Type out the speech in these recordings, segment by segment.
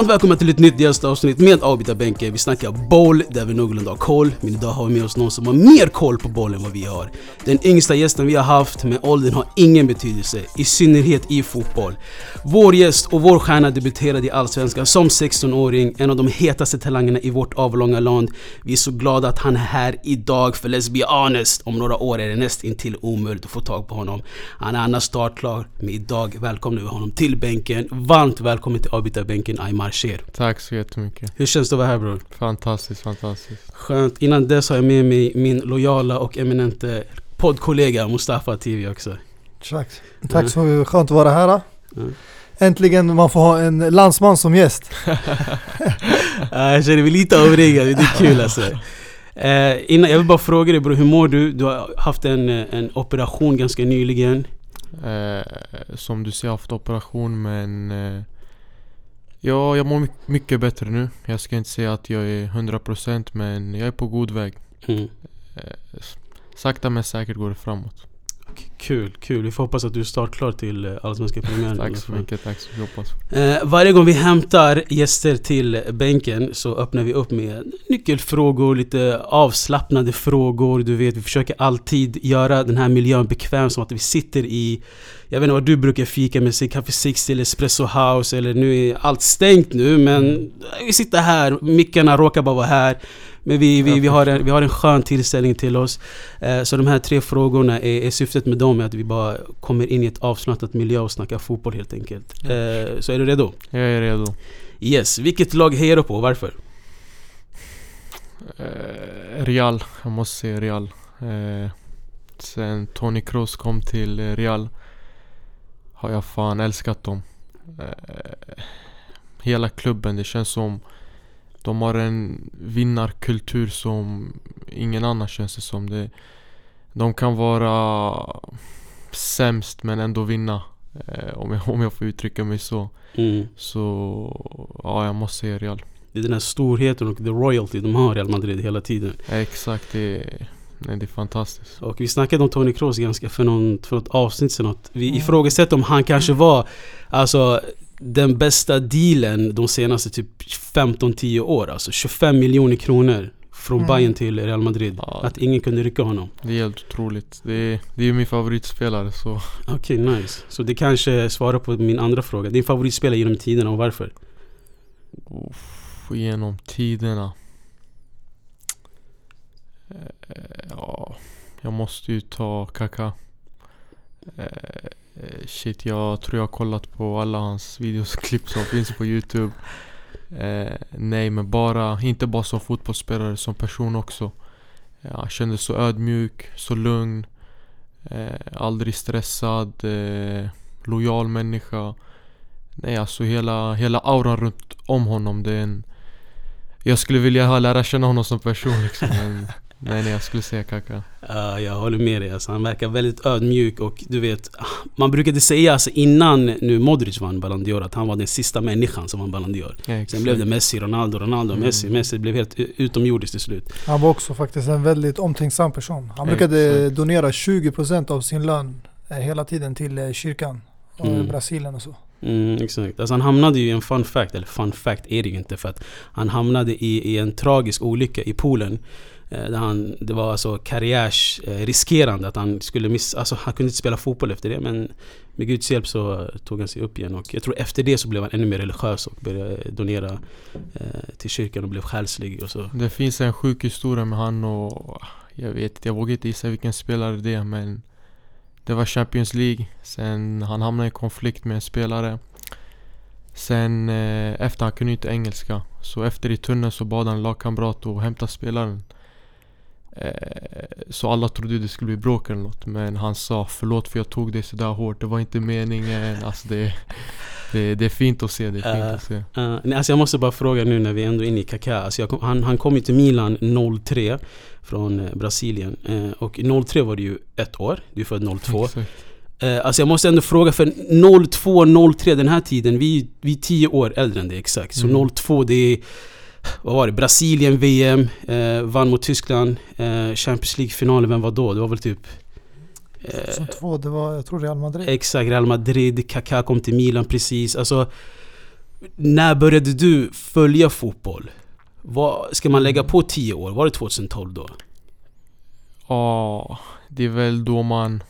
Varmt välkomna till ett nytt gästavsnitt med avbytarbänken. Vi snackar boll där vi någorlunda har koll. Men idag har vi med oss någon som har mer koll på boll än vad vi har. Den yngsta gästen vi har haft, men åldern har ingen betydelse. I synnerhet i fotboll. Vår gäst och vår stjärna debuterade i Allsvenskan som 16-åring. En av de hetaste talangerna i vårt avlånga land. Vi är så glada att han är här idag. För let's be honest, om några år är det nästintill omöjligt att få tag på honom. Han är annars startklar. Men idag välkomnar vi honom till bänken. Varmt välkommen till avbytarbänken Aymar Sher. Tack så jättemycket. Hur känns det att vara här bror? Fantastiskt, fantastiskt. Skönt. Innan dess har jag med mig min lojala och eminente poddkollega Mustafa TV också. Tack. Tack så skönt att vara här. Mm. Äntligen man får ha en landsman som gäst. Ja, jag känner mig lite överraskad, det är kul alltså. Eh, innan, jag vill bara fråga dig bror, hur mår du? Du har haft en, en operation ganska nyligen. Eh, som du ser, jag har haft operation men eh, Ja, jag mår my- mycket bättre nu. Jag ska inte säga att jag är 100% men jag är på god väg. Mm. Eh, sakta men säkert går det framåt. Kul, kul. Vi får hoppas att du är startklar till eh, Allsvenska premiären. Tack så mycket, tack så mycket. Hoppas. Eh, varje gång vi hämtar gäster till bänken så öppnar vi upp med nyckelfrågor, lite avslappnade frågor. Du vet, vi försöker alltid göra den här miljön bekväm som att vi sitter i jag vet inte vad du brukar fika med, sig Café 60 eller Espresso House eller nu är allt stängt nu men vi sitter här, mickarna råkar bara vara här. Men vi, vi, vi, har, en, vi har en skön tillställning till oss. Eh, så de här tre frågorna är, är syftet med dem är att vi bara kommer in i ett avslappnat miljö och snackar fotboll helt enkelt. Eh, så är du redo? Jag är redo. Yes, vilket lag hejar du på och varför? Eh, Real, jag måste säga Real. Sen Tony Kroos kom till Real har jag fan älskat dem. Hela klubben, det känns som de har en vinnarkultur som ingen annan känns det som. Det, de kan vara sämst men ändå vinna. Eh, om, jag, om jag får uttrycka mig så. Mm. Så ja, jag måste säga Real. Det är den här storheten och the royalty de har i Real Madrid hela tiden. Exakt, det, nej, det är fantastiskt. Och vi snackade om Tony Kroos ganska för, någon, för något avsnitt sedan. Att vi Mm. ifrågasätter om han kanske var alltså, den bästa dealen de senaste typ 15-10 år. Alltså 25 miljoner kronor från Mm. Bayern till Real Madrid. Ja. Att ingen kunde rycka honom. Det är helt otroligt. Det är, det är min favoritspelare så Okej, nice. Så det kanske svarar på min andra fråga. Din favoritspelare genom tiderna och varför? uff, genom tiderna. Eh, Ja, jag måste ju ta Kaka. Eh, Shit, jag tror jag har kollat på alla hans videos och klipp som finns på Youtube. Eh, nej, men bara, inte bara som fotbollsspelare, som person också. Eh, han kändes så ödmjuk, så lugn. Eh, aldrig stressad. Eh, lojal människa. Nej, alltså hela, hela auran runt om honom. Det är en... Jag skulle vilja lära känna honom som person liksom. Men, nej, nej, jag skulle säga Kaka. Ja, jag håller med dig. Alltså, han verkar väldigt ödmjuk och du vet Man brukade säga alltså, innan nu Modric vann Ballon d'Or att han var den sista människan som vann Ballon d'Or. Ja, Sen blev det Messi, Ronaldo, Ronaldo, Mm. Messi, Messi. Det blev helt utomjordiskt till slut. Han var också faktiskt en väldigt omtänksam person. Han brukade Exakt. donera 20% av sin lön eh, hela tiden till eh, kyrkan. Och Mm. Brasilien och så. Mm, exakt. Alltså han hamnade ju i en fun fact, eller fun fact är det ju inte för att han hamnade i, i en tragisk olycka i Polen. Eh, där han, det var alltså karriärsriskerande eh, att han skulle missa, alltså han kunde inte spela fotboll efter det men med Guds hjälp så eh, tog han sig upp igen och jag tror efter det så blev han ännu mer religiös och började donera eh, till kyrkan och blev själslig och så. Det finns en sjuk historia med han och jag vet inte, jag vågar inte gissa vilken spelare det är men Det var Champions League, sen han hamnade i konflikt med en spelare. Sen eh, efter, han kunde inte engelska. Så efter i tunneln så bad han lagkamrat att hämta spelaren. Så alla trodde det skulle bli bråk eller något Men han sa förlåt för jag tog det sådär hårt Det var inte meningen Alltså det, det, det är fint att se, det är fint Eh, att se Uh, nej, alltså jag måste bara fråga nu när vi ändå är inne i Kaká. Alltså kom, han, han kom ju till Milan 03 från eh, Brasilien. Eh, och 03 var det ju ett år. Du är född 02. Exakt. Eh, alltså jag måste ändå fråga för 02, 03 den här tiden. Vi, vi är 10 år äldre än det exakt. Så Mm. 02 det är... Vad var det? Brasilien VM. Eh, vann mot Tyskland. Eh, Champions League-finalen, vem var då? Det var väl typ... eh, Som två, det var jag tror Real Madrid. Exakt, Real Madrid, Kaká kom till Milan precis. Alltså, När började du följa fotboll? Vad, ska man lägga på 10 år? Var det 2012 då? Ja, det är väl då man...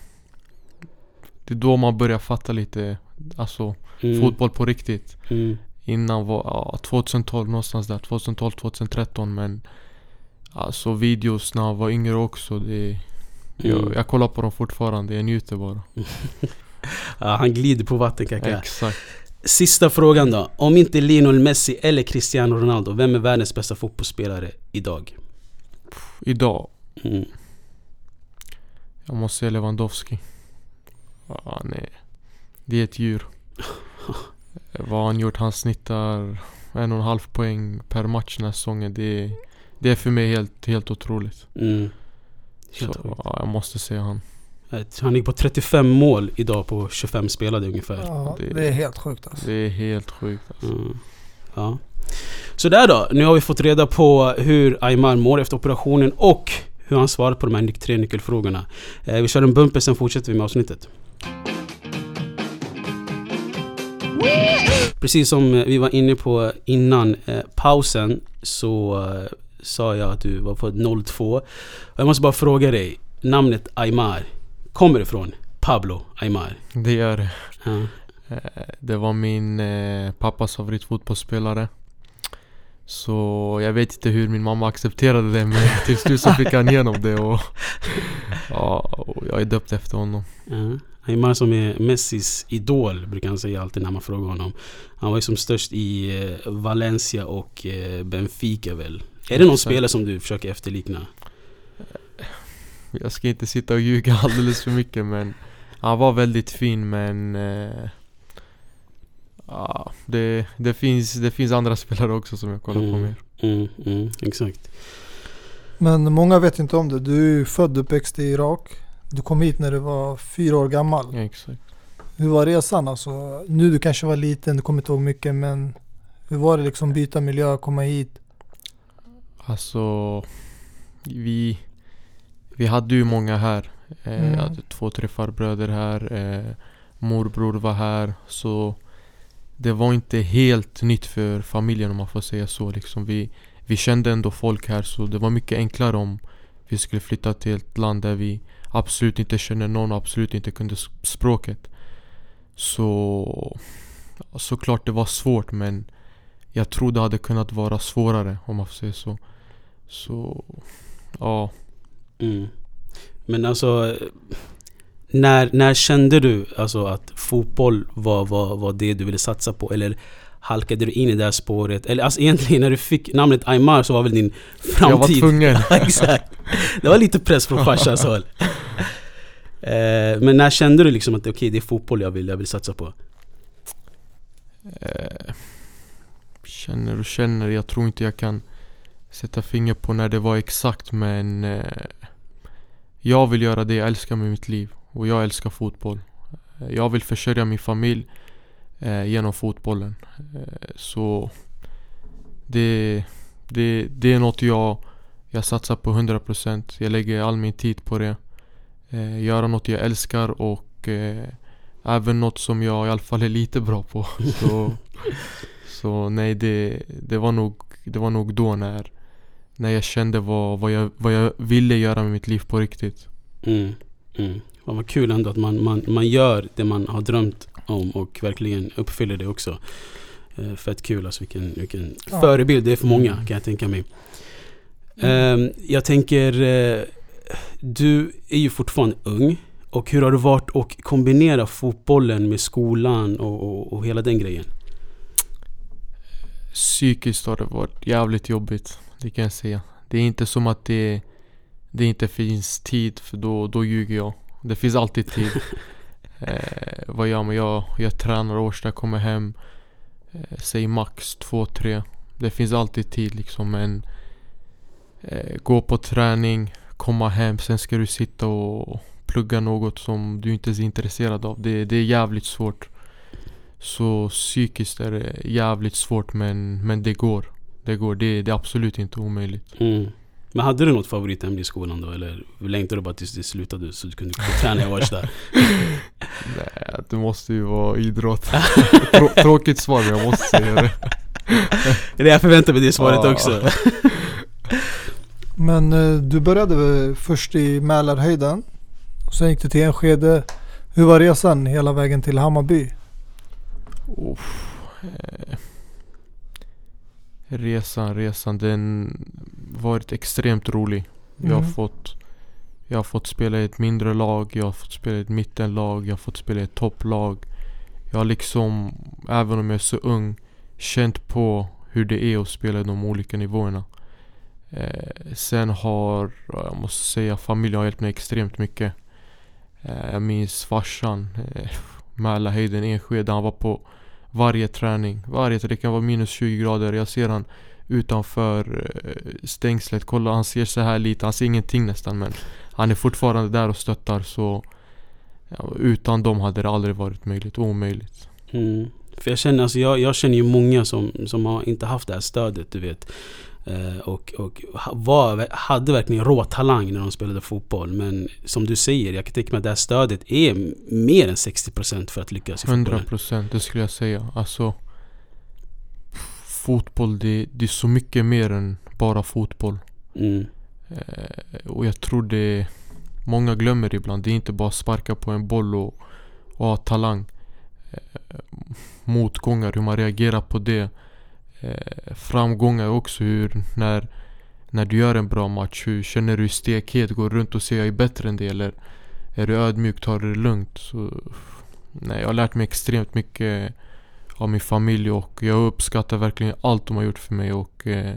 Det är då man börjar fatta lite, alltså Mm, fotboll på riktigt. Mm, Innan var, ja 2012 någonstans där, 2012, 2013 men Alltså videos när jag var yngre också, det... Mm. Jag, jag kollar på dem fortfarande, jag njuter bara. ja, han glider på vatten kaka. Exakt. Sista frågan då. Om inte Lionel Messi eller Cristiano Ronaldo, vem är världens bästa fotbollsspelare idag? Idag, Mm. jag måste säga Lewandowski. Han är... Det är ett djur. Vad har han gjort? Han snittar en och en halv poäng per match den här säsongen. Det är, det är för mig helt, helt otroligt. Mm. Helt Så ja, jag måste säga han. Han ligger på 35 mål idag på 25 spelade ungefär. Ja, Det- det är helt sjukt alltså. Det är helt sjukt alltså. Mm. Ja. Så där då. Nu har vi fått reda på hur Aymar mår efter operationen och hur han svarat på de här tre nyckelfrågorna. Eh, vi kör en bumper, sen fortsätter vi med avsnittet. Precis som eh, vi var inne på innan eh, pausen så eh, sa jag att du var född 02. Och jag måste bara fråga dig, namnet Aymar, kommer ifrån Pablo Aymar? Det gör det. Ja. Eh, Det var min eh, pappas favoritfotbollsspelare. Så jag vet inte hur min mamma accepterade det men till slut så fick han igenom det och, ja, och jag är döpt efter honom. Ja. Aymar som är Messis idol brukar han säga alltid när man frågar honom. Han var ju som störst i eh, Valencia och eh, Benfica väl? Är det någon spelare som du försöker efterlikna? Jag ska inte sitta och ljuga alldeles för mycket men han var väldigt fin men eh, ja, det, det, finns, det finns andra spelare också som jag kollar på Mm. mer. Mm, mm, exakt. Men många vet inte om det. Du är född och uppväxt i Irak. Du kom hit när du var fyra år gammal. Ja, exakt. Hur var resan alltså? Nu du kanske var liten, du kommer inte ihåg mycket men hur var det liksom byta miljö, komma hit? Alltså vi, vi hade ju många här. Eh, Mm. Jag hade två, tre farbröder här. Eh, morbror var här. Så det var inte helt nytt för familjen om man får säga så. Liksom vi, vi kände ändå folk här så det var mycket enklare om vi skulle flytta till ett land där vi absolut inte känner någon och absolut inte kunde språket. Så såklart det var svårt men jag tror det hade kunnat vara svårare om man får säga så. Så ja, Mm. Men alltså när, när kände du alltså att fotboll var, var, var det du ville satsa på? Eller halkade du in i det här spåret? Eller alltså egentligen när du fick namnet Aymar så var väl din framtid... jag var tvungen. Ja, Exakt. Det var lite press från farsans håll. Eh, men när kände du liksom att okej, det är fotboll jag vill, jag vill satsa på? Eh, känner och känner, jag tror inte jag kan sätta finger på när det var exakt men eh, Jag vill göra det jag älskar med mitt liv och jag älskar fotboll. Jag vill försörja min familj eh, genom fotbollen. Eh, så det, det, det är något jag, jag satsar på 100% Jag lägger all min tid på det. Eh, göra något jag älskar och eh, även något som jag i alla fall är lite bra på. Så, så nej, det, det, var nog, det var nog då när, när jag kände vad, vad, jag, vad jag ville göra med mitt liv på riktigt. Mm. Mm. Vad kul ändå att man, man, man gör det man har drömt om och verkligen uppfyller det också. Eh, fett kul alltså vilken, vilken Ja. förebild det är för många kan jag tänka mig. Ehm, jag tänker, eh, du är ju fortfarande ung. Och hur har det varit att kombinera fotbollen med skolan och, och, och hela den grejen? Psykiskt har det varit jävligt jobbigt, det kan jag säga. Det är inte som att det, det inte finns tid, för då, då ljuger jag. Det finns alltid tid. eh, vad gör man? Jag, jag tränar Årsta, kommer hem, eh, säg max två, tre. Det finns alltid tid liksom, men eh, gå på träning, komma hem, sen ska du sitta och plugga något som du inte är intresserad av. Det, det är jävligt svårt. Så psykiskt är det jävligt svårt men, men det går. Det går, det, det är absolut inte omöjligt. Mm. Men hade du något favoritämne i skolan då? Eller längtade du bara tills det slutade så du kunde träna i Årsta? Nej, det måste ju vara idrott. Trå tråkigt svar men jag måste säga det. Det är jag förväntar mig det svaret Ja. också. Men eh, du började först i Mälarhöjden. Och sen gick du till Enskede. Hur var resan hela vägen till Hammarby? Uff, eh, resan, resan, den varit extremt rolig. Jag har Mm. fått Jag har fått spela i ett mindre lag, jag har fått spela i ett mittenlag, jag har fått spela i ett topplag. Jag har liksom, även om jag är så ung, känt på hur det är att spela i de olika nivåerna. Eh, sen har, jag måste säga, familjen har hjälpt mig extremt mycket. Eh, jag minns farsan, eh, Mälarhöjden, Enskede, han var på varje träning. Varje, det kan vara minus 20 grader. Jag ser han utanför eh, stängslet. Kolla, han ser så här lite. Han ser ingenting nästan men han är fortfarande där och stöttar så ja, utan dem hade det aldrig varit möjligt. Omöjligt. Mm. För jag känner, alltså jag, jag känner ju många som, som har inte haft det här stödet, du vet. Eh, och och var, hade verkligen rå talang när de spelade fotboll. Men som du säger, jag kan tänka mig att det här stödet är mer än 60% för att lyckas i 100 fotbollen. procent, det skulle jag säga. Alltså Fotboll, det, det är så mycket mer än bara fotboll. Mm. Eh, och jag tror det Många glömmer ibland. Det är inte bara sparka på en boll och, och ha talang. Eh, motgångar, hur man reagerar på det. Eh, framgångar också. Hur när, när du gör en bra match. Hur känner du stekhet? Går runt och säger jag är bättre än det? Eller är du ödmjuk? Tar det lugnt? Så, nej, jag har lärt mig extremt mycket av min familj och jag uppskattar verkligen allt de har gjort för mig och eh,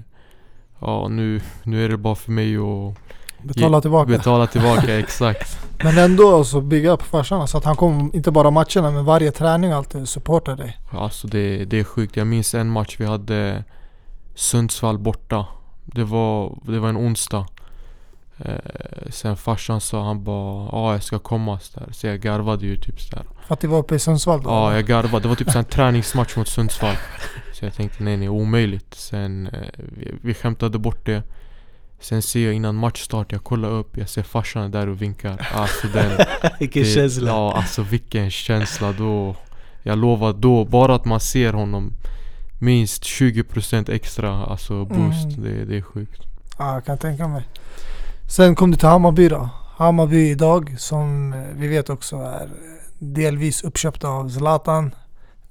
Ja nu, nu är det bara för mig att Betala tillbaka. betala tillbaka exakt Men ändå alltså bygga på farsan. Alltså att han kom inte bara matcherna men varje träning alltid supportar dig. Alltså det, det är sjukt. Jag minns en match vi hade Sundsvall borta. Det var, det var en onsdag. Eh, sen farsan sa han bara ja jag ska komma så där. Så jag garvade ju typ så där. För att det var uppe i Sundsvall då? Ja jag garvade. Det var typ så en träningsmatch mot Sundsvall. Så jag tänkte nej nej omöjligt. Sen eh, vi, vi skämtade bort det. Sen ser jag innan matchstart, jag kollar upp, jag ser farsan där och vinkar. Alltså den, Vilken det, känsla. Ja alltså vilken känsla då. Jag lovar då, bara att man ser honom minst 20% extra alltså boost. Mm. Det, det är sjukt. Ja, jag kan tänka mig. Sen kom du till Hammarby då. Hammarby idag som eh, vi vet också är delvis uppköpta av Zlatan.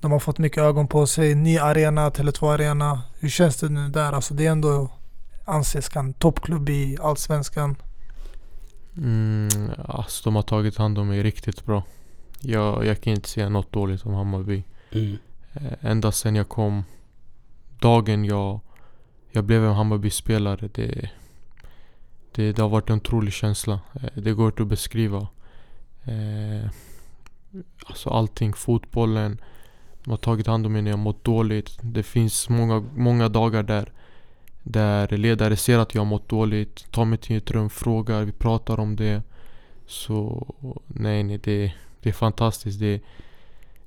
De har fått mycket ögon på sig. Ny arena, Tele2 arena. Hur känns det nu där? Alltså det är ändå anses en toppklubb i Allsvenskan. Mm, alltså de har tagit hand om mig riktigt bra. Jag, jag kan inte säga något dåligt om Hammarby. Mm. Eh, ända sen jag kom Dagen jag Jag blev en Hammarby-spelare det, det, det har varit en otrolig känsla. Eh, det går inte att beskriva. Eh, Alltså allting, fotbollen De har tagit hand om mig när jag mått dåligt. Det finns många, många dagar där Där ledare ser att jag har mått dåligt Tar mig till ett rum, frågar, vi pratar om det. Så nej, nej det, det är fantastiskt. Det,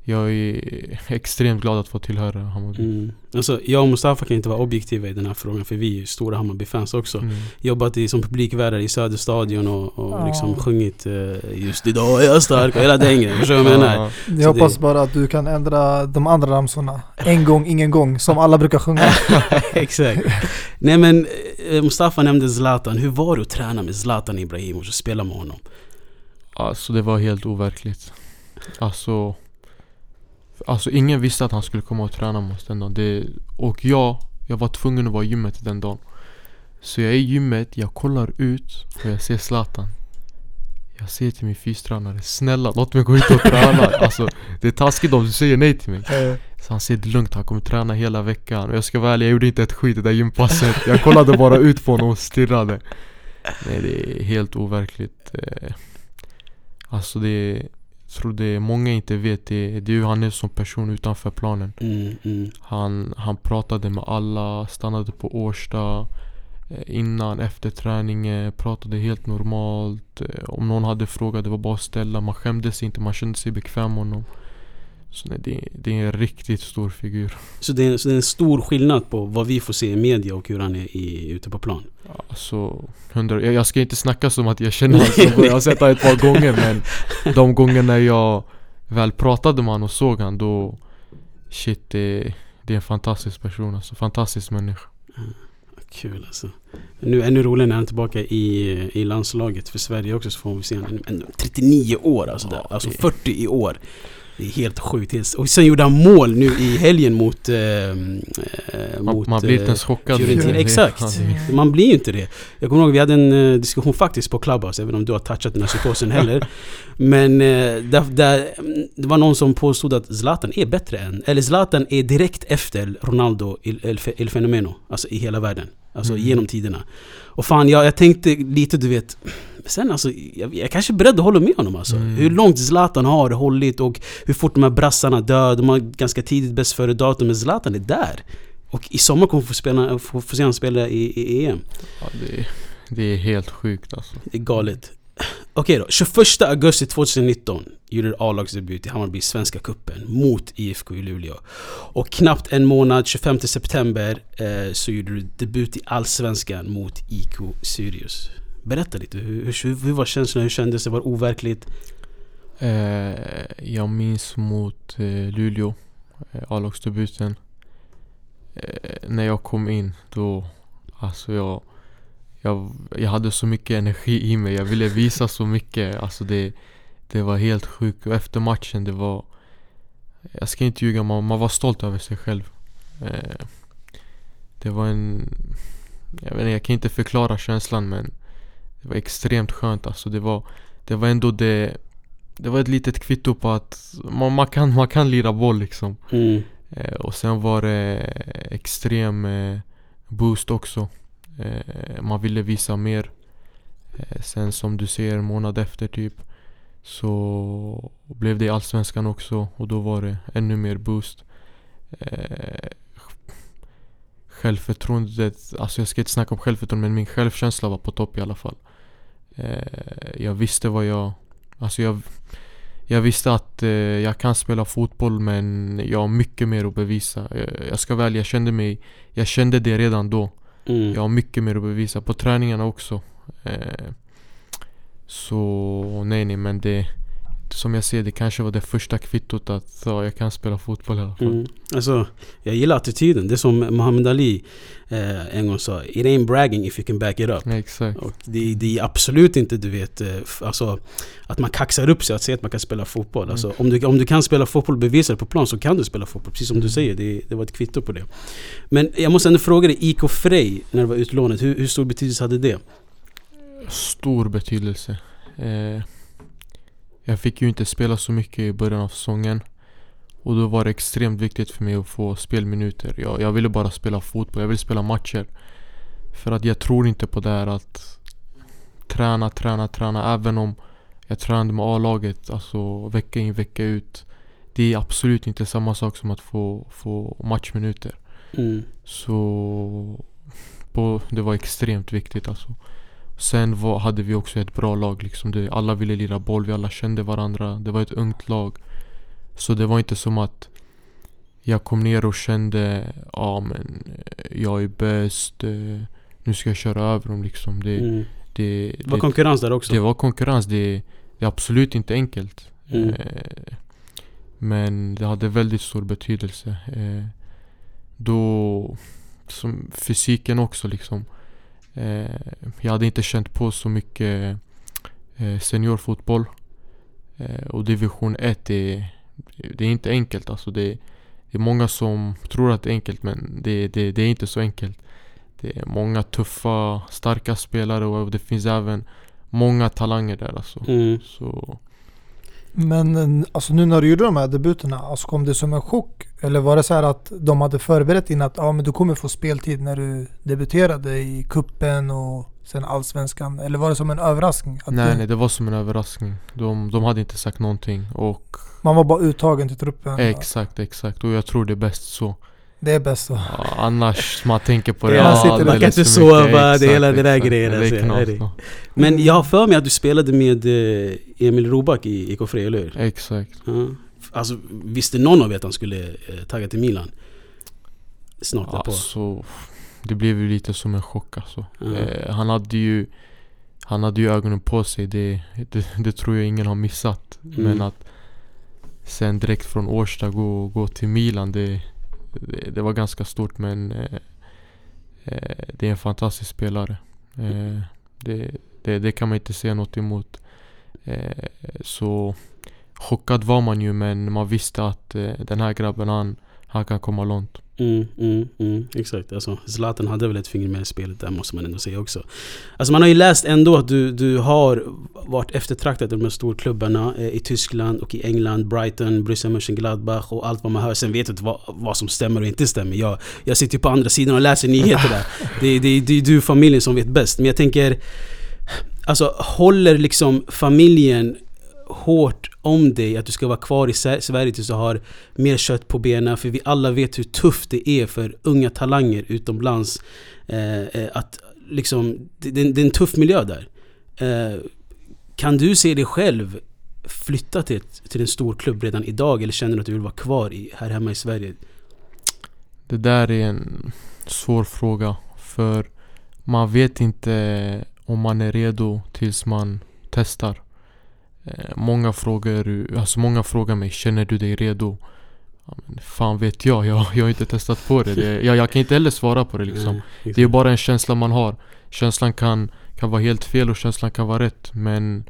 jag är extremt glad att få tillhöra Hammarby. Mm. Alltså, jag och Mustafa kan inte vara objektiva i den här frågan för vi är ju stora Hammarby-fans också. Mm. Jobbat i, som publikvärdar i Söderstadion och, och Ja. liksom sjungit eh, Just idag är jag stark och hela den grejen. Förstår du vad jag menar? Ja, Jag Så hoppas det- bara att du kan ändra de andra ramsorna. En gång, ingen gång. Som alla brukar sjunga. Exakt. Nej men eh, Mustafa nämnde Zlatan. Hur var det att träna med Zlatan Ibrahimovic och spela med honom? Alltså det var helt overkligt. Alltså Alltså ingen visste att han skulle komma och träna med oss den dagen. Det, och jag, jag var tvungen att vara i gymmet den dagen. Så jag är i gymmet, jag kollar ut och jag ser Zlatan. Jag säger till min fystränare, snälla låt mig gå ut och träna. Alltså det är taskigt om du säger nej till mig. Så han säger det är lugnt, han kommer träna hela veckan. Och jag ska vara ärlig, jag gjorde inte ett skit det där gympasset. Jag kollade bara ut på honom och stirrade. Nej det är helt overkligt. Eh, Alltså det är, tror det många inte vet det, det är hur han är som person utanför planen. Mm, mm. Han, han pratade med alla, stannade på Årsta eh, Innan, efter träningen, pratade helt normalt Eh, Om någon hade frågat, det var bara att ställa Man skämdes inte, man kände sig bekväm med honom Så nej, det, det är en riktigt stor figur Så, det är, så det är en stor skillnad på vad vi får se i media och hur han är i, ute på plan. Alltså, hundra, jag, jag ska inte snacka som att jag känner honom, jag har sett honom ett par gånger men De gångerna jag väl pratade med han och såg han då Shit det, det är en fantastisk person alltså, fantastisk människa Kul alltså. Nu ännu roligare när han är tillbaka i, i landslaget för Sverige också så får vi se honom. ändå 39 år alltså. Ja, där. Alltså det- 40 i år. Det är helt sjukt. Och sen gjorde han mål nu i helgen mot... Eh, eh, Man, mot man blir inte eh, ens chockad Fiorentina. Exakt. Man blir ju inte det. Jag kommer ihåg vi hade en eh, diskussion faktiskt på Clubhouse, även om du har touchat den här psykosen heller. Men där, där, det var någon som påstod att Zlatan är bättre än... Eller Zlatan är direkt efter Ronaldo El Fenomeno. Alltså i hela världen. Alltså Mm. genom tiderna. Och fan, jag, jag tänkte lite du vet... Sen alltså, jag, jag kanske är beredd att hålla med honom alltså. Mm. Hur långt Zlatan har hållit och hur fort de här brassarna dör. De har ganska tidigt bäst före datum, men Zlatan är där. Och i sommar kommer vi få, spela, få, få se honom spela i, i EM. Ja, det, det är helt sjukt alltså Det är galet. Okej då, 21 augusti 2019 gjorde A-lagsdebut i Hammarby Svenska Cupen mot IFK i Luleå. Och knappt en månad, 25 september, eh, så gjorde du debut i Allsvenskan mot IK Sirius. Berätta lite, hur, hur, hur var känslan? Hur kändes det? Var det overkligt? eh, Jag minns mot eh, Luleå eh, A-lagsdebuten eh, När jag kom in då Alltså jag, jag Jag hade så mycket energi i mig Jag ville visa så mycket Alltså det Det var helt sjukt och efter matchen det var Jag ska inte ljuga, man, man var stolt över sig själv eh, Det var en Jag vet inte, jag kan inte förklara känslan men det var extremt skönt alltså det var Det var ändå det Det var ett litet kvitto på att Man, man, kan, man kan lira boll liksom Mm. Eh, och sen var det extrem eh, boost också. Eh, man ville visa mer. Eh, sen som du ser månad efter typ så blev det Allsvenskan också och då var det ännu mer boost. Eh, självförtroendet, alltså jag ska inte snacka om självförtroende men min självkänsla var på topp i alla fall. Eh, jag visste vad jag, alltså jag jag visste att eh, jag kan spela fotboll men jag har mycket mer att bevisa. Eh, jag ska väl, jag kände mig Jag kände det redan då. Mm. Jag har mycket mer att bevisa. På träningarna också. Eh, så nej nej men det Som jag ser det kanske var det första kvittot att ja, jag kan spela fotboll i alla fall. Mm. Alltså, jag gillar attityden. Det är som Muhammad Ali eh, en gång sa. It ain't bragging if you can back it up. Ja, exakt. Och det, det är absolut inte du vet, eh, alltså att man kaxar upp sig att säga att man kan spela fotboll. Alltså, om, du, om du kan spela fotboll bevisa det på plan så kan du spela fotboll. Precis som du Mm. säger, det, det var ett kvitto på det. Men jag måste ändå fråga dig, IK Frej, när det var utlånet, hur, hur stor betydelse hade det? Stor betydelse. Eh, jag fick ju inte spela så mycket i början av säsongen. Och då var det extremt viktigt för mig att få spelminuter. Jag, jag ville bara spela fotboll, jag ville spela matcher. För att jag tror inte på det här att träna, träna, träna. Även om jag tränade med A-laget, alltså vecka in, vecka ut. Det är absolut inte samma sak som att få, få matchminuter. Mm. Så på, det var extremt viktigt alltså. Sen var, hade vi också ett bra lag liksom. Det, alla ville lira boll, vi alla kände varandra. Det var ett ungt lag. Så det var inte som att jag kom ner och kände ja men eh, jag är bäst. eh, Nu ska jag köra över dem liksom. Det, Mm. det, Det var konkurrens där också. det var konkurrens. Det, det är absolut inte enkelt. Mm. Eh, men det hade väldigt stor betydelse. Eh, då, som fysiken också liksom. Eh, jag hade inte känt på så mycket eh, seniorfotboll. Eh, och division 1 är, det är inte enkelt alltså. Det, det är många som tror att det är enkelt men det, det, det är inte så enkelt. Det är många tuffa, starka spelare och det finns även många talanger där alltså. Mm. Så Men eh, alltså nu när du gjorde de här debuterna, alltså kom det som en chock? Eller var det så här att de hade förberett in att ja, men du kommer få speltid när du debuterade i kuppen och sen allsvenskan? Eller var det som en överraskning? Nej du, nej det var som en överraskning. De, de hade inte sagt någonting och Man var bara uttagen till truppen? exakt exakt och jag tror det är bäst så. Det är bäst så. Ja, annars man tänker på det. Ja, man sitter där. alldeles Man kan inte sova, det hela det där grejen, Det alltså, ja. Men jag har för mig att du spelade med eh, Emil Roback i IK Frej, eller hur? Exakt. Ja. Alltså, visste någon av er att han skulle eh, tagga till Milan? Snart därpå. Alltså, det blev ju lite som en chock alltså. Ja. Eh, han hade ju Han hade ju ögonen på sig, det, det, det tror jag ingen har missat. Mm. Men att Sen direkt från Årsta gå, gå till Milan det, det, det var ganska stort men eh, eh, Det är en fantastisk spelare. Eh, det, det, det kan man inte säga något emot. Eh, Så Chockad var man ju men man visste att eh, den här grabben han, han kan komma långt. Mm, mm, mm, exakt. Alltså, Zlatan hade väl ett finger med i spelet där måste man ändå säga också. Alltså man har ju läst ändå att du, du har varit eftertraktad i de här storklubbarna eh, i Tyskland och i England, Brighton, Borussia Mönchengladbach och allt vad man hör. Sen vet du inte vad, vad som stämmer och inte stämmer. Jag, jag sitter ju på andra sidan och läser nyheter där. Det, det, det är du familjen som vet bäst. Men jag tänker... Alltså håller liksom familjen hårt om dig att du ska vara kvar i Sverige tills du har mer kött på benen. För vi alla vet hur tufft det är för unga talanger utomlands. Eh, eh att liksom, det, det, är en tuff miljö där. Eh, kan du se dig själv flytta till, till en stor klubb redan idag? Eller känner du att du vill vara kvar i, här hemma i Sverige? Det där är en svår fråga. För man vet inte om man är redo tills man testar. Eh, många frågar, alltså många frågar mig, känner du dig redo? Ja, men fan vet jag, jag, jag har inte testat på det. det jag, jag kan inte heller svara på det liksom. Det är bara en känsla man har. Känslan kan, kan vara helt fel och känslan kan vara rätt. Men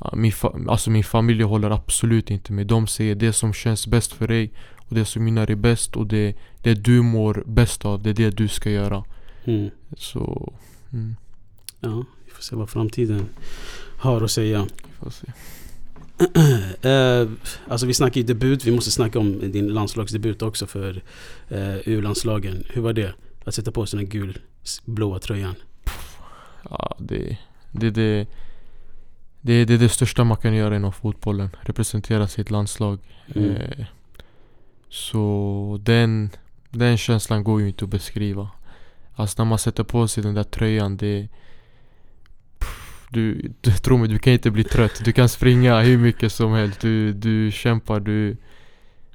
ja, min, fa alltså min familj håller absolut inte med. De säger det som känns bäst för dig och det som gynnar dig bäst och det, det du mår bäst av, det är det du ska göra. Mm. Så... Mm. Ja, vi får se vad framtiden har att säga. Får se. uh, alltså vi snackar ju debut, vi måste snacka om din landslagsdebut också för uh, U-landslagen. Hur var det? Att sätta på sig den gul blåa tröjan? Ja, det, det, det, det, det är det största man kan göra inom fotbollen. Representera sitt landslag. Mm. Eh, så den, den känslan går ju inte att beskriva. Alltså när man sätter på sig den där tröjan, det du, du, tro mig, du kan inte bli trött. Du kan springa hur mycket som helst. Du, du kämpar, du...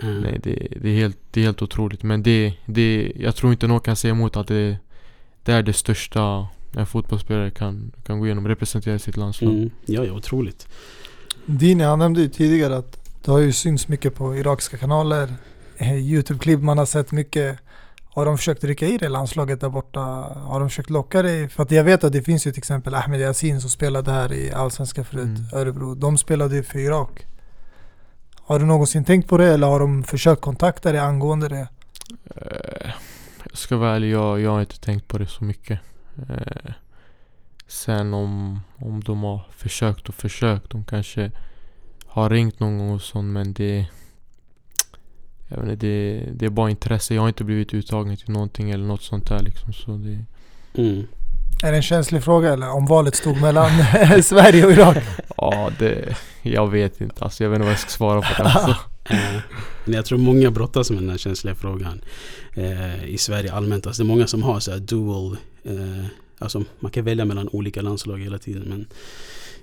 Mm. Nej, det, det, är helt, det är helt otroligt. Men det, det, jag tror inte någon kan säga emot att det, det är det största en fotbollsspelare kan, kan gå igenom. Representera sitt landslag. Mm. Ja, ja, otroligt. Dini, han nämnde ju tidigare att det har ju synts mycket på irakiska kanaler. Eh, Youtube-klipp man har sett mycket. Har de försökt rycka i det landslaget där borta? Har de försökt locka dig? För att jag vet att det finns ju till exempel Ahmed Yassin som spelade här i Allsvenskan förut, mm. Örebro. De spelade ju för Irak. Har du någonsin tänkt på det eller har de försökt kontakta dig angående det? Uh, jag ska vara ärlig, jag, jag har inte tänkt på det så mycket. Uh, sen om, om de har försökt och försökt, de kanske har ringt någon gång och sånt men det jag vet inte, det, det är bara intresse. Jag har inte blivit uttagen till någonting eller något sånt där liksom. Så det... Mm. Är det en känslig fråga eller? Om valet stod mellan Sverige och Irak? Ja, det... Jag vet inte. Alltså, jag vet inte vad jag ska svara på det. Alltså. Men jag tror många brottas med den här känsliga frågan. Eh, I Sverige allmänt. Alltså, det är många som har så här dual... Eh, alltså man kan välja mellan olika landslag hela tiden. Men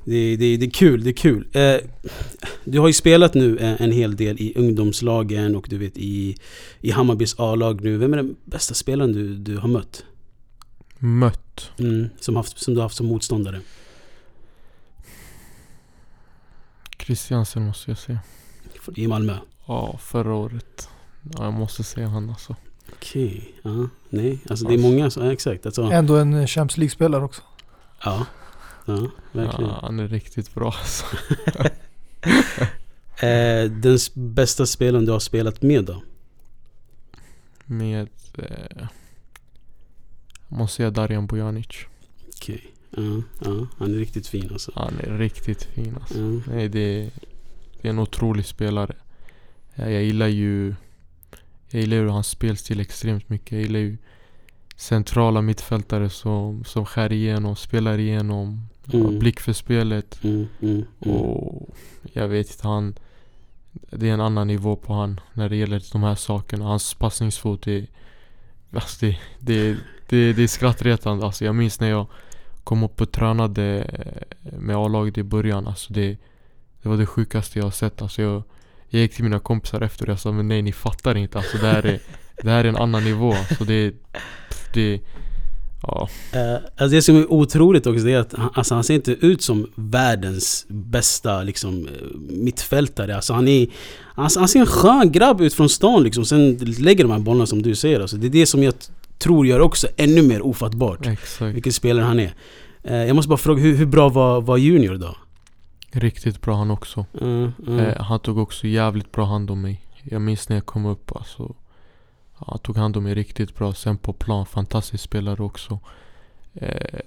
det, det, det är kul, det är kul. Eh, du har ju spelat nu en, en hel del i ungdomslagen och du vet i, i Hammarbys A-lag nu. Vem är den bästa spelaren du, du har mött? Mött? Mm, som, haft, som du har haft som motståndare? Christiansen måste jag säga. I Malmö? Ja, förra året. Ja, jag måste säga han alltså. Okej, okay. ja. Nej, alltså det är många som, ja, exakt. Alltså. Ändå en Champions League-spelare också. Ja, Ja, verkligen. Ja, han är riktigt bra alltså. eh, den bästa spelaren du har spelat med då? Med... Eh, måste säga Darjan Bojanic. Okej. Okay. Ja, ja, han är riktigt fin alltså. Han är riktigt fin alltså. Ja. Nej, det, det är en otrolig spelare. Jag gillar ju... Jag gillar ju hans spelstil extremt mycket. Jag gillar ju centrala mittfältare som, som skär igenom, spelar igenom. Mm. Blick för spelet. Mm, mm, mm, och jag vet inte, han... Det är en annan nivå på han när det gäller de här sakerna. Hans passningsfot är... Alltså det, det, det, det är skrattretande. Alltså jag minns när jag kom upp och tränade med A-laget i början. Alltså det, det var det sjukaste jag har sett. Alltså jag, jag gick till mina kompisar efter och jag sa men nej ni fattar inte. Alltså det här är, det här är en annan nivå. Alltså det, det, Ja, Eh, alltså det som är otroligt också det är att han, alltså han ser inte ut som världens bästa liksom, eh, mittfältare. Alltså han, är, alltså han ser en skön grabb ut från stan liksom. Sen lägger de här bollarna som du säger. Alltså det är det som jag tror gör också ännu mer ofattbart exakt. vilken spelare han är. Eh, jag måste bara fråga, hur, hur bra var, var Junior då? Riktigt bra han också. Mm, mm. Eh, han tog också jävligt bra hand om mig. Jag minns när jag kom upp alltså. Han tog hand om mig riktigt bra. Sen på plan, fantastisk spelare också. Eh,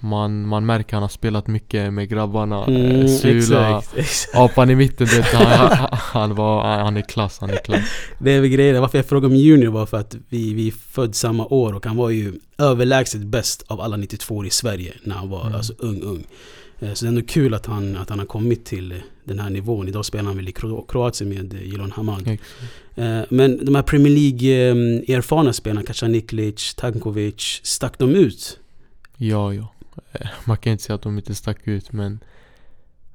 man, man märker han har spelat mycket med grabbarna. Mm, eh, Sula, exakt, exakt. apan i mitten. Du vet, han, han, han, var, han är klass, han är klass. Det är väl grejen. Varför jag frågade om Junior var för att vi, vi född samma år och han var ju överlägset bäst av alla 92 i Sverige när han var Mm. alltså, ung, ung. Eh, Så det är ändå kul att han, att han har kommit till den här nivån. Idag spelar han väl i Kro- Kroatien med eh, Jiloan Hamad. Exakt. Eh, Men de här Premier League-erfarna spelarna, Kacaniklic, Tankovic, stack de ut? Ja, ja. Man kan inte säga att de inte stack ut men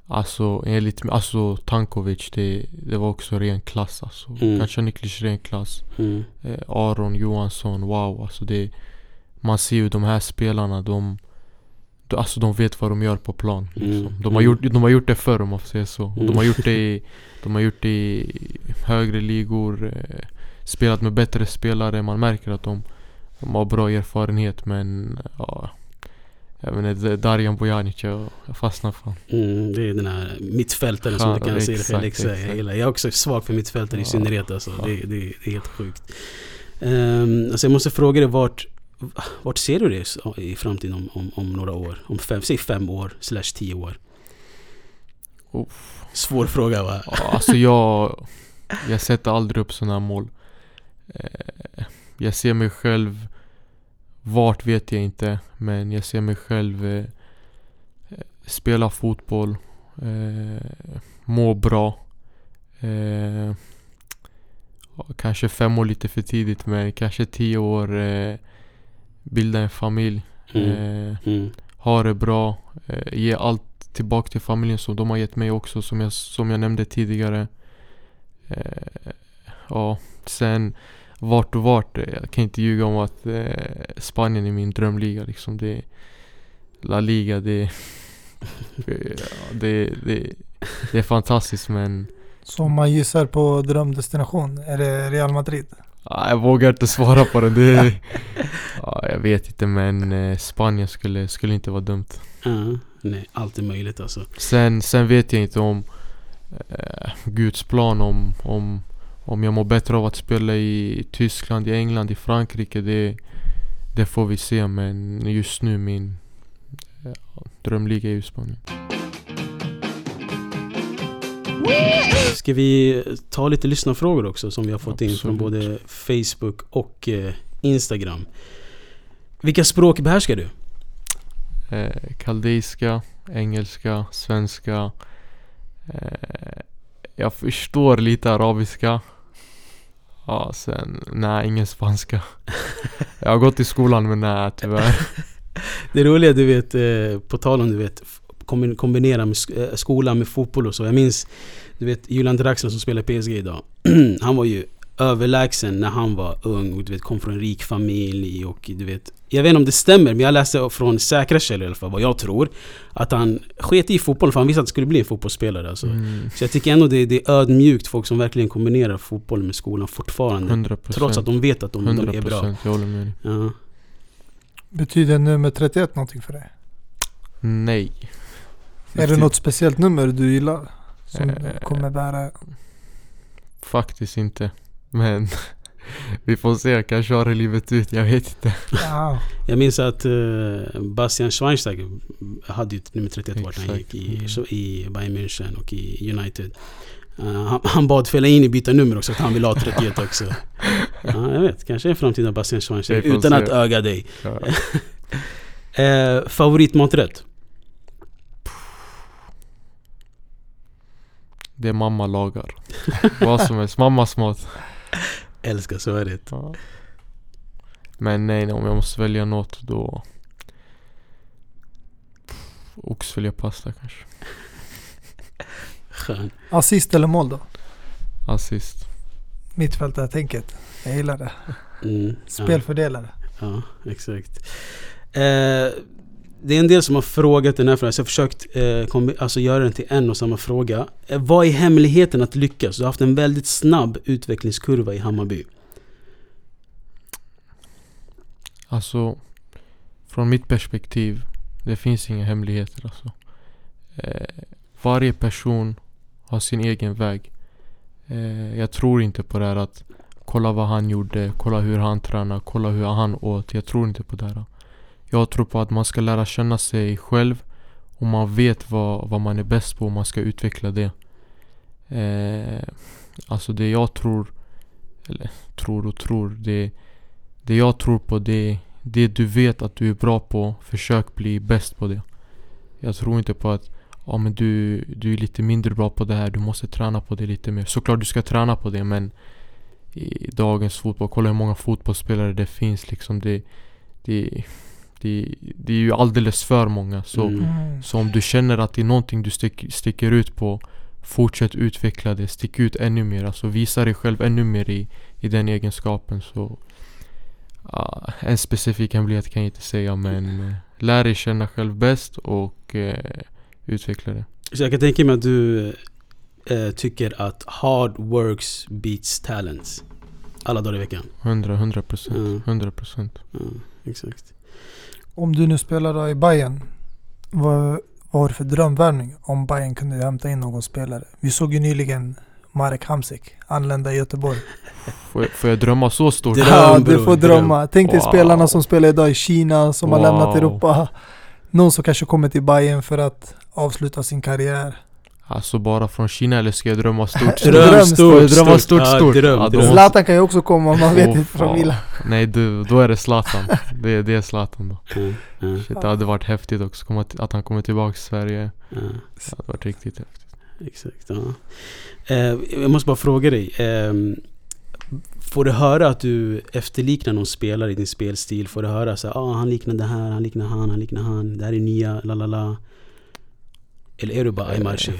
Alltså enligt mig, alltså Tankovic det, det var också ren klass alltså. Mm. Kanske Niklic ren klass. Mm. Eh, Aron Johansson, wow alltså det Man ser ju de här spelarna de- Alltså de vet vad de gör på plan liksom. Mm. de, har Mm. gjort, de har gjort det förr om man får säga så Mm. De har gjort det i, De har gjort det i högre ligor eh, Spelat med bättre spelare, man märker att de De har bra erfarenhet men ja Jag inte, Darjan Bojanic jag, fastnar honom. Mm, det är den här mittfältaren som du kan se Felix säger. Jag, gillar. jag är också svag för mittfältare i Ja, synnerhet alltså. ja. Det, det, det är helt sjukt. Um, alltså jag måste fråga dig vart, vart ser du det i framtiden om, om, om några år? Om fem, säg fem år slash tio år. Uff. Svår fråga va? Alltså jag Jag sätter aldrig upp sådana mål Eh, Jag ser mig själv Vart vet jag inte Men jag ser mig själv eh, Spela fotboll eh, Må bra Kanske fem år lite för tidigt men kanske tio år Bilda en familj Mm. eh, Mm. ha det bra, eh, ge allt tillbaka till familjen som de har gett mig också som jag, som jag nämnde tidigare. Eh, ja, sen vart och vart, jag kan inte ljuga om att eh, Spanien är min drömliga liksom. Det, La Liga, det, det, det, det är fantastiskt men Så om man gissar på drömdestination, är det Real Madrid? Ja, jag vågar inte svara på det. det ja, jag vet inte men eh, Spanien skulle, skulle inte vara dumt. Ja, nej, allt är möjligt alltså. Sen, sen vet jag inte om eh, Guds plan om, om, om jag mår bättre av att spela i Tyskland, i England, i Frankrike. Det, det får vi se men just nu min eh, drömliga är ju Spanien. Ska vi ta lite lyssnarfrågor också som vi har fått in från Absolut. både Facebook och eh, Instagram. Vilka språk behärskar du? Eh, kaldeiska, engelska, svenska. Eh, jag förstår lite arabiska. Ja, sen, nej ingen spanska. Jag har gått i skolan men nej tyvärr. Det roliga du vet, eh, på tal om du vet kombinera med eh, skolan med fotboll och så. Jag minns, du vet Julian Draxler som spelar PSG idag. han var ju överlägsen när han var ung och du vet kom från en rik familj och du vet Jag vet inte om det stämmer men jag läste från säkra källor i alla fall vad jag tror Att han sket i fotboll för han visste att det skulle bli en fotbollsspelare alltså. Mm, Så jag tycker ändå det, det är ödmjukt folk som verkligen kombinerar fotboll med skolan fortfarande 100% Trots att de vet att de, de 100% är bra jag håller med dig. ja. Betyder nummer 31 någonting för dig? Nej. Är det något speciellt nummer du gillar? Som Eh, kommer bära? Faktiskt inte. Men vi får se, jag kanske har det livet ut, jag vet inte. Ja. Jag minns att uh, Bastian Schweinsteiger hade ju nummer 31 vart han gick i, Mm. i Bayern München och i United. Eh, han, han bad Fellaini byta nummer också, att han ville ha 31 också. Ja, jag vet. Kanske en framtida Bastian Schweinsteiger utan se. att öga dig. Ja. Uh, favoritmaträtt? Det mamma lagar. Vad som helst, mammas mat. Älskar svaret. Ja. Men nej, om jag måste välja något då... Oxfilépasta kanske. Skön. Assist eller mål då? Assist. Mittfältartänket. Jag gillar det. Mm, ja. Spelfördelare. Ja, exakt. Eh, det är en del som har frågat den här frågan, så jag har försökt eh, alltså göra den till en och samma fråga. Eh, vad är hemligheten att lyckas? Du har haft en väldigt snabb utvecklingskurva i Hammarby. Alltså, från mitt perspektiv, det finns inga hemligheter alltså. Eh, varje person har sin egen väg. Eh, jag tror inte på det här att kolla vad han gjorde, kolla hur han tränade, kolla hur han åt. Jag tror inte på det här. Jag tror på att man ska lära känna sig själv och man vet vad, vad man är bäst på och man ska utveckla det. Eh, alltså det jag tror, eller tror och tror, det, det jag tror på det det du vet att du är bra på, försök bli bäst på det. Jag tror inte på att ja, men du, du är lite mindre bra på det här, du måste träna på det lite mer. Såklart du ska träna på det men i dagens fotboll, kolla hur många fotbollsspelare det finns liksom. Det, det, det, det är ju alldeles för många. Så, Mm. Mm. så om du känner att det är någonting du stick, sticker ut på Fortsätt utveckla det, stick ut ännu mer. Alltså visa dig själv ännu mer i, i den egenskapen. Så ja, En specifik hemlighet kan jag inte säga men eh, Lär dig känna själv bäst och eh, utveckla det. Så jag kan tänka mig att du eh, tycker att hard works beats talents. Alla dagar i veckan. 100, 100 procent. Mm. 100 procent. Ja, exakt. Om du nu spelar då i Bayern vad, vad har du för drömvärvning om Bayern kunde hämta in någon spelare? Vi såg ju nyligen Marek Hamsik anlända i Göteborg. Får, jag- får jag drömma så stort? Dröm, ja, du får dröm. drömma. Tänk dig Wow. spelarna som spelar idag i Kina, som har lämnat Wow. Europa. Någon som kanske kommer till Bayern för att avsluta sin karriär. Alltså bara från Kina eller ska jag drömma stort? Dröm Dröm stort, stort, drömma stort, Ja, stort. dröm, Ja, dröm. Zlatan kan ju också komma, man vet Åh, inte från. Milan. Nej du, då är det Zlatan. Det, det är Zlatan då. Ja, ja, Shit, det hade varit häftigt också komma att han kommer tillbaka till Sverige. ja. Det hade varit riktigt häftigt. Exakt, ja. Eh, jag måste bara fråga dig. ehm, får du höra att du efterliknar någon spelare i din spelstil? Får du höra så här, ah, han liknar det här, han liknar han, han liknar han, det här är nya, la la la. Eller är du bara Eh, Aymar Cher?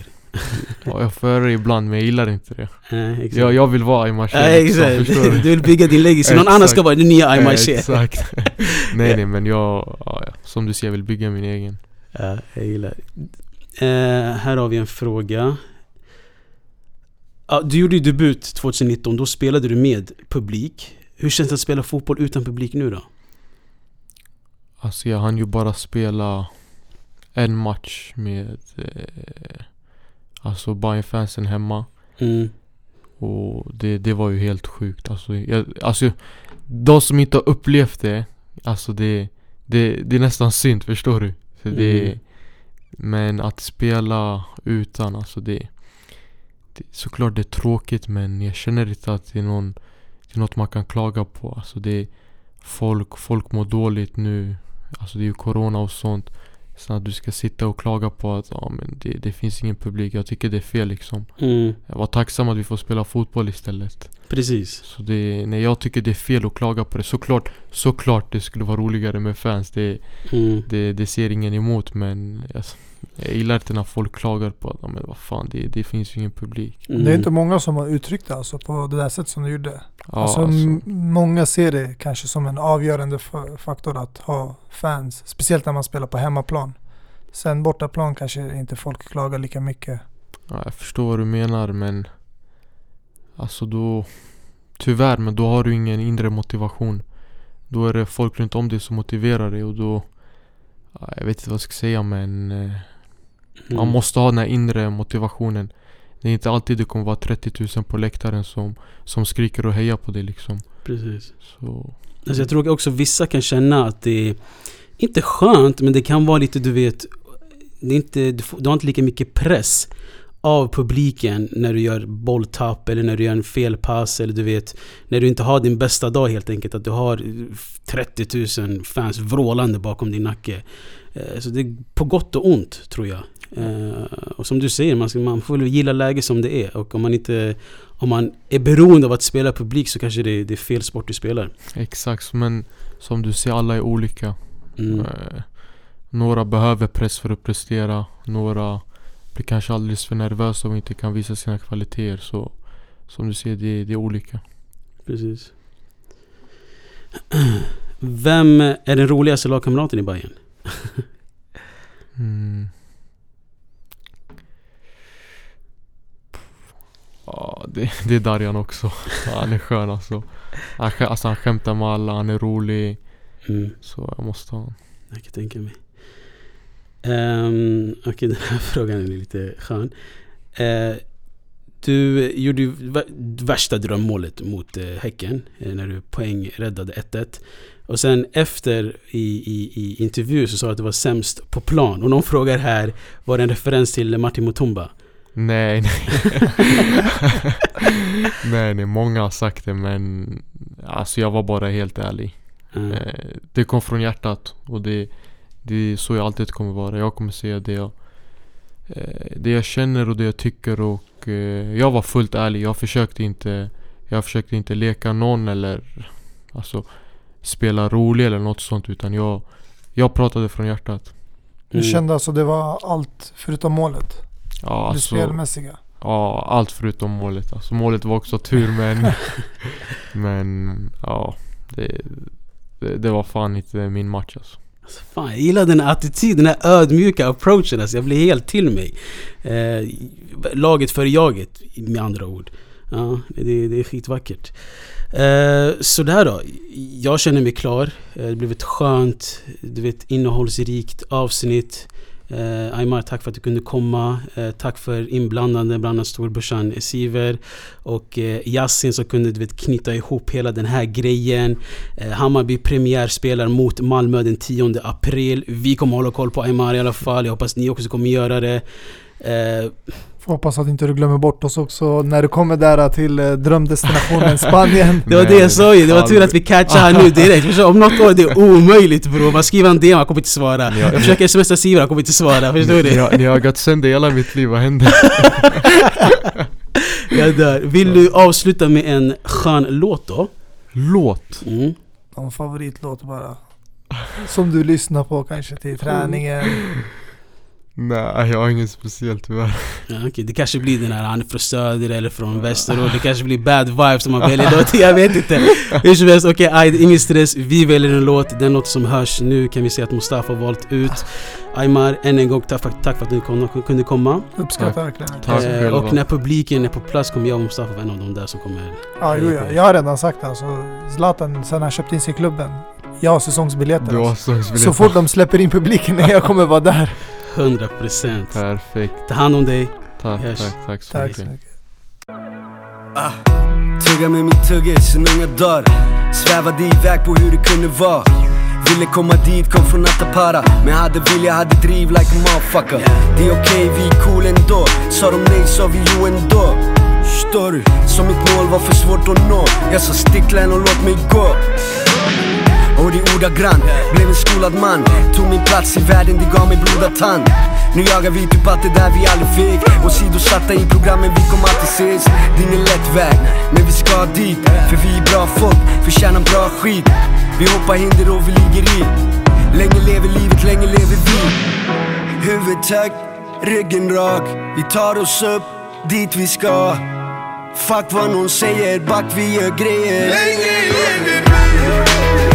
Ja, jag får höra det ibland men jag gillar inte det. Exakt. Jag, jag vill vara Aymar Nej, också, exakt. förstår Du du? vill bygga din legacy. Någon annan ska vara den nya Aymar Cher. Exakt. nej nej men jag, ja, ja, som du säger, jag vill bygga min egen. Ja, jag gillar eh, Här har vi en fråga. Ja, du gjorde ju debut 2019, då spelade du med publik. Hur känns det att spela fotboll utan publik nu då? Alltså jag hann ju bara spela en match med eh, Alltså Bayern-fansen hemma. Mm. Och det, det var ju helt sjukt. Alltså, jag, alltså de som inte har upplevt det, alltså det, det, det är nästan synd, förstår du? För det, Mm. Men att spela utan, alltså det, det Såklart det är tråkigt men jag känner inte att det är, någon, det är något man kan klaga på. Alltså det folk, folk mår dåligt nu. Alltså det är ju corona och sånt. Så att du ska sitta och klaga på att ja, men det, det finns ingen publik. Jag tycker det är fel liksom. Mm. Jag var tacksam att vi får spela fotboll istället. Precis. Så det, nej jag tycker det är fel att klaga på det. Såklart, såklart det skulle vara roligare med fans. Det, Mm. det, det ser ingen emot men jag, jag gillar inte när folk klagar på att men vad fan det, det finns ju ingen publik. Mm. Det är inte många som har uttryckt det alltså på det där sättet som du gjorde. Ja, alltså, alltså, många ser det kanske som en avgörande fa- faktor att ha fans. Speciellt när man spelar på hemmaplan. Sen bortaplan kanske inte folk klagar lika mycket. ja, jag förstår vad du menar men Alltså då Tyvärr men då har du ingen inre motivation. Då är det folk runt om dig som motiverar dig och då ja, Jag vet inte vad jag ska säga men eh, Mm. Man måste ha den här inre motivationen. Det är inte alltid det kommer vara 30 000 på läktaren som, som skriker och hejar på dig liksom. Precis. Så, Alltså jag tror också vissa kan känna att det är inte skönt, men det kan vara lite, du vet, det är inte, du, får, du har inte lika mycket press av publiken när du gör bolltapp eller när du gör en felpass eller du vet när du inte har din bästa dag helt enkelt att du har 30 000 fans vrålande bakom din nacke. Eh, Så det är på gott och ont tror jag. Eh, Och som du säger, man, ska, man får väl gilla läget som det är och om man inte om man är beroende av att spela publik så kanske det, det är fel sport du spelar. exakt, men som du ser alla är olika. Mm. Eh, några behöver press för att prestera. Några blir kanske alldeles för nervösa och inte kan visa sina kvaliteter. Så som du ser, det, det är olika. Precis. Vem är den roligaste lagkamraten i Bayern? Mm. Ja, det, det är Darjan också. Han är skön alltså. Han, alltså. han skämtar med alla, han är rolig. Mm. Så jag måste ha honom. Jag kan tänka mig. Um, Okej, den här frågan är lite skön. Eh, du gjorde ju vä- värsta drömmålet mot uh, Häcken eh, när du poängräddade 1-1. Och sen efter i, i, i intervju så sa du att du var sämst på plan. Och någon frågar här, var det en referens till Martin Mutumba? Nej, nej. nej, nej. Många har sagt det men alltså jag var bara helt ärlig. Uh, Eh, Det kom från hjärtat och det, det är så jag alltid kommer vara. Jag kommer säga det jag, eh, det jag känner och det jag tycker och eh, jag var fullt ärlig. Jag försökte inte, jag försökte inte leka någon eller alltså spela rolig eller något sånt utan jag, jag pratade från hjärtat. Du mm. kände alltså det var allt förutom målet? Ja, det alltså, spelmässiga? ja, allt förutom målet. Alltså målet var också tur men Men ja, det, det, det var fan inte min match alltså. Alltså, fan, jag gillar den här attityden, den här ödmjuka approachen. Alltså, jag blir helt till mig. Eh, laget för jaget, med andra ord. Ja, det, det är skitvackert. Eh, sådär då. Jag känner mig klar. Eh, Det blev ett skönt, du vet, innehållsrikt avsnitt. Eh, Aymar, tack för att du kunde komma. Eh, tack för inblandande, bland annat storbrorsan Siver. Och eh, Yasin som kunde du vet, knyta ihop hela den här grejen. Eh, Hammarby premiärspelar mot Malmö den 10 april. Vi kommer hålla koll på Aymar i alla fall. Jag hoppas ni också kommer göra det. Eh, Får hoppas att inte du glömmer bort oss också när du kommer där till eh, drömdestinationen Spanien. det var Nej, det jag sa ju. Det var tur att vi catchade här nu direkt. Om något år, det är omöjligt bror. Man skriver en DM, han kommer inte svara. Jag försöker smsa Siver, han kommer inte svara. Förstår du? ni har gått sönder hela mitt liv, vad hände? Jag dör. Vill du avsluta med en skön låt då? Låt? Mm. Någon favoritlåt bara. Som du lyssnar på kanske till träningen. Nej, jag har inget speciellt tyvärr. Ja, okej. Det kanske blir den här, han är från söder eller från västerort. Det kanske blir bad vibes om man väljer låt. Jag vet inte. Hur som helst, okej, okay, ingen stress. Vi väljer en låt. Den låt som hörs nu kan vi se att Mustafa har valt ut. Aymar, än en gång tack för, tack för att du kom, kunde komma. Uppskattar verkligen. Tack Eh, och när publiken är på plats kommer jag och Mustafa vara en av de där som kommer... Ja, jo, ja. Jag har redan sagt det alltså. Zlatan, sen han köpte in sig i klubben. Jag har säsongsbiljetter. Du har Alltså. säsongsbiljett. Så fort de släpper in publiken, jag kommer vara där. 100% procent. Perfekt. Ta hand om dig. Tack, Yes. tack, tack så Tack mycket. Ah, tugga med min tugge sen unga dagar Svävade iväg på hur det kunde vara Ville komma dit, kom från Attapara Men hade vilja, hade driv like a motherfucker Det är okej, vi är cool ändå Sa de nej, sa vi jo ändå Förstår du? Så mitt mål var för svårt att nå Jag sa sticklen och låt mig gå och det ordagrant, blev en skolad man. Tog min plats i världen, det gav mig blodad tand. Nu jagar vi typ allt det där vi aldrig fick. Och sidosatta i programmen, vi kommer alltid ses. Det är ingen lätt väg, men vi ska dit. För vi är bra folk, förtjänar bra skit. Vi hoppar hinder och vi ligger i. Länge lever livet, länge lever vi. Huvudet högt, ryggen rak. Vi tar oss upp dit vi ska. Fuck vad någon säger, back vi gör grejer. Länge lever vi.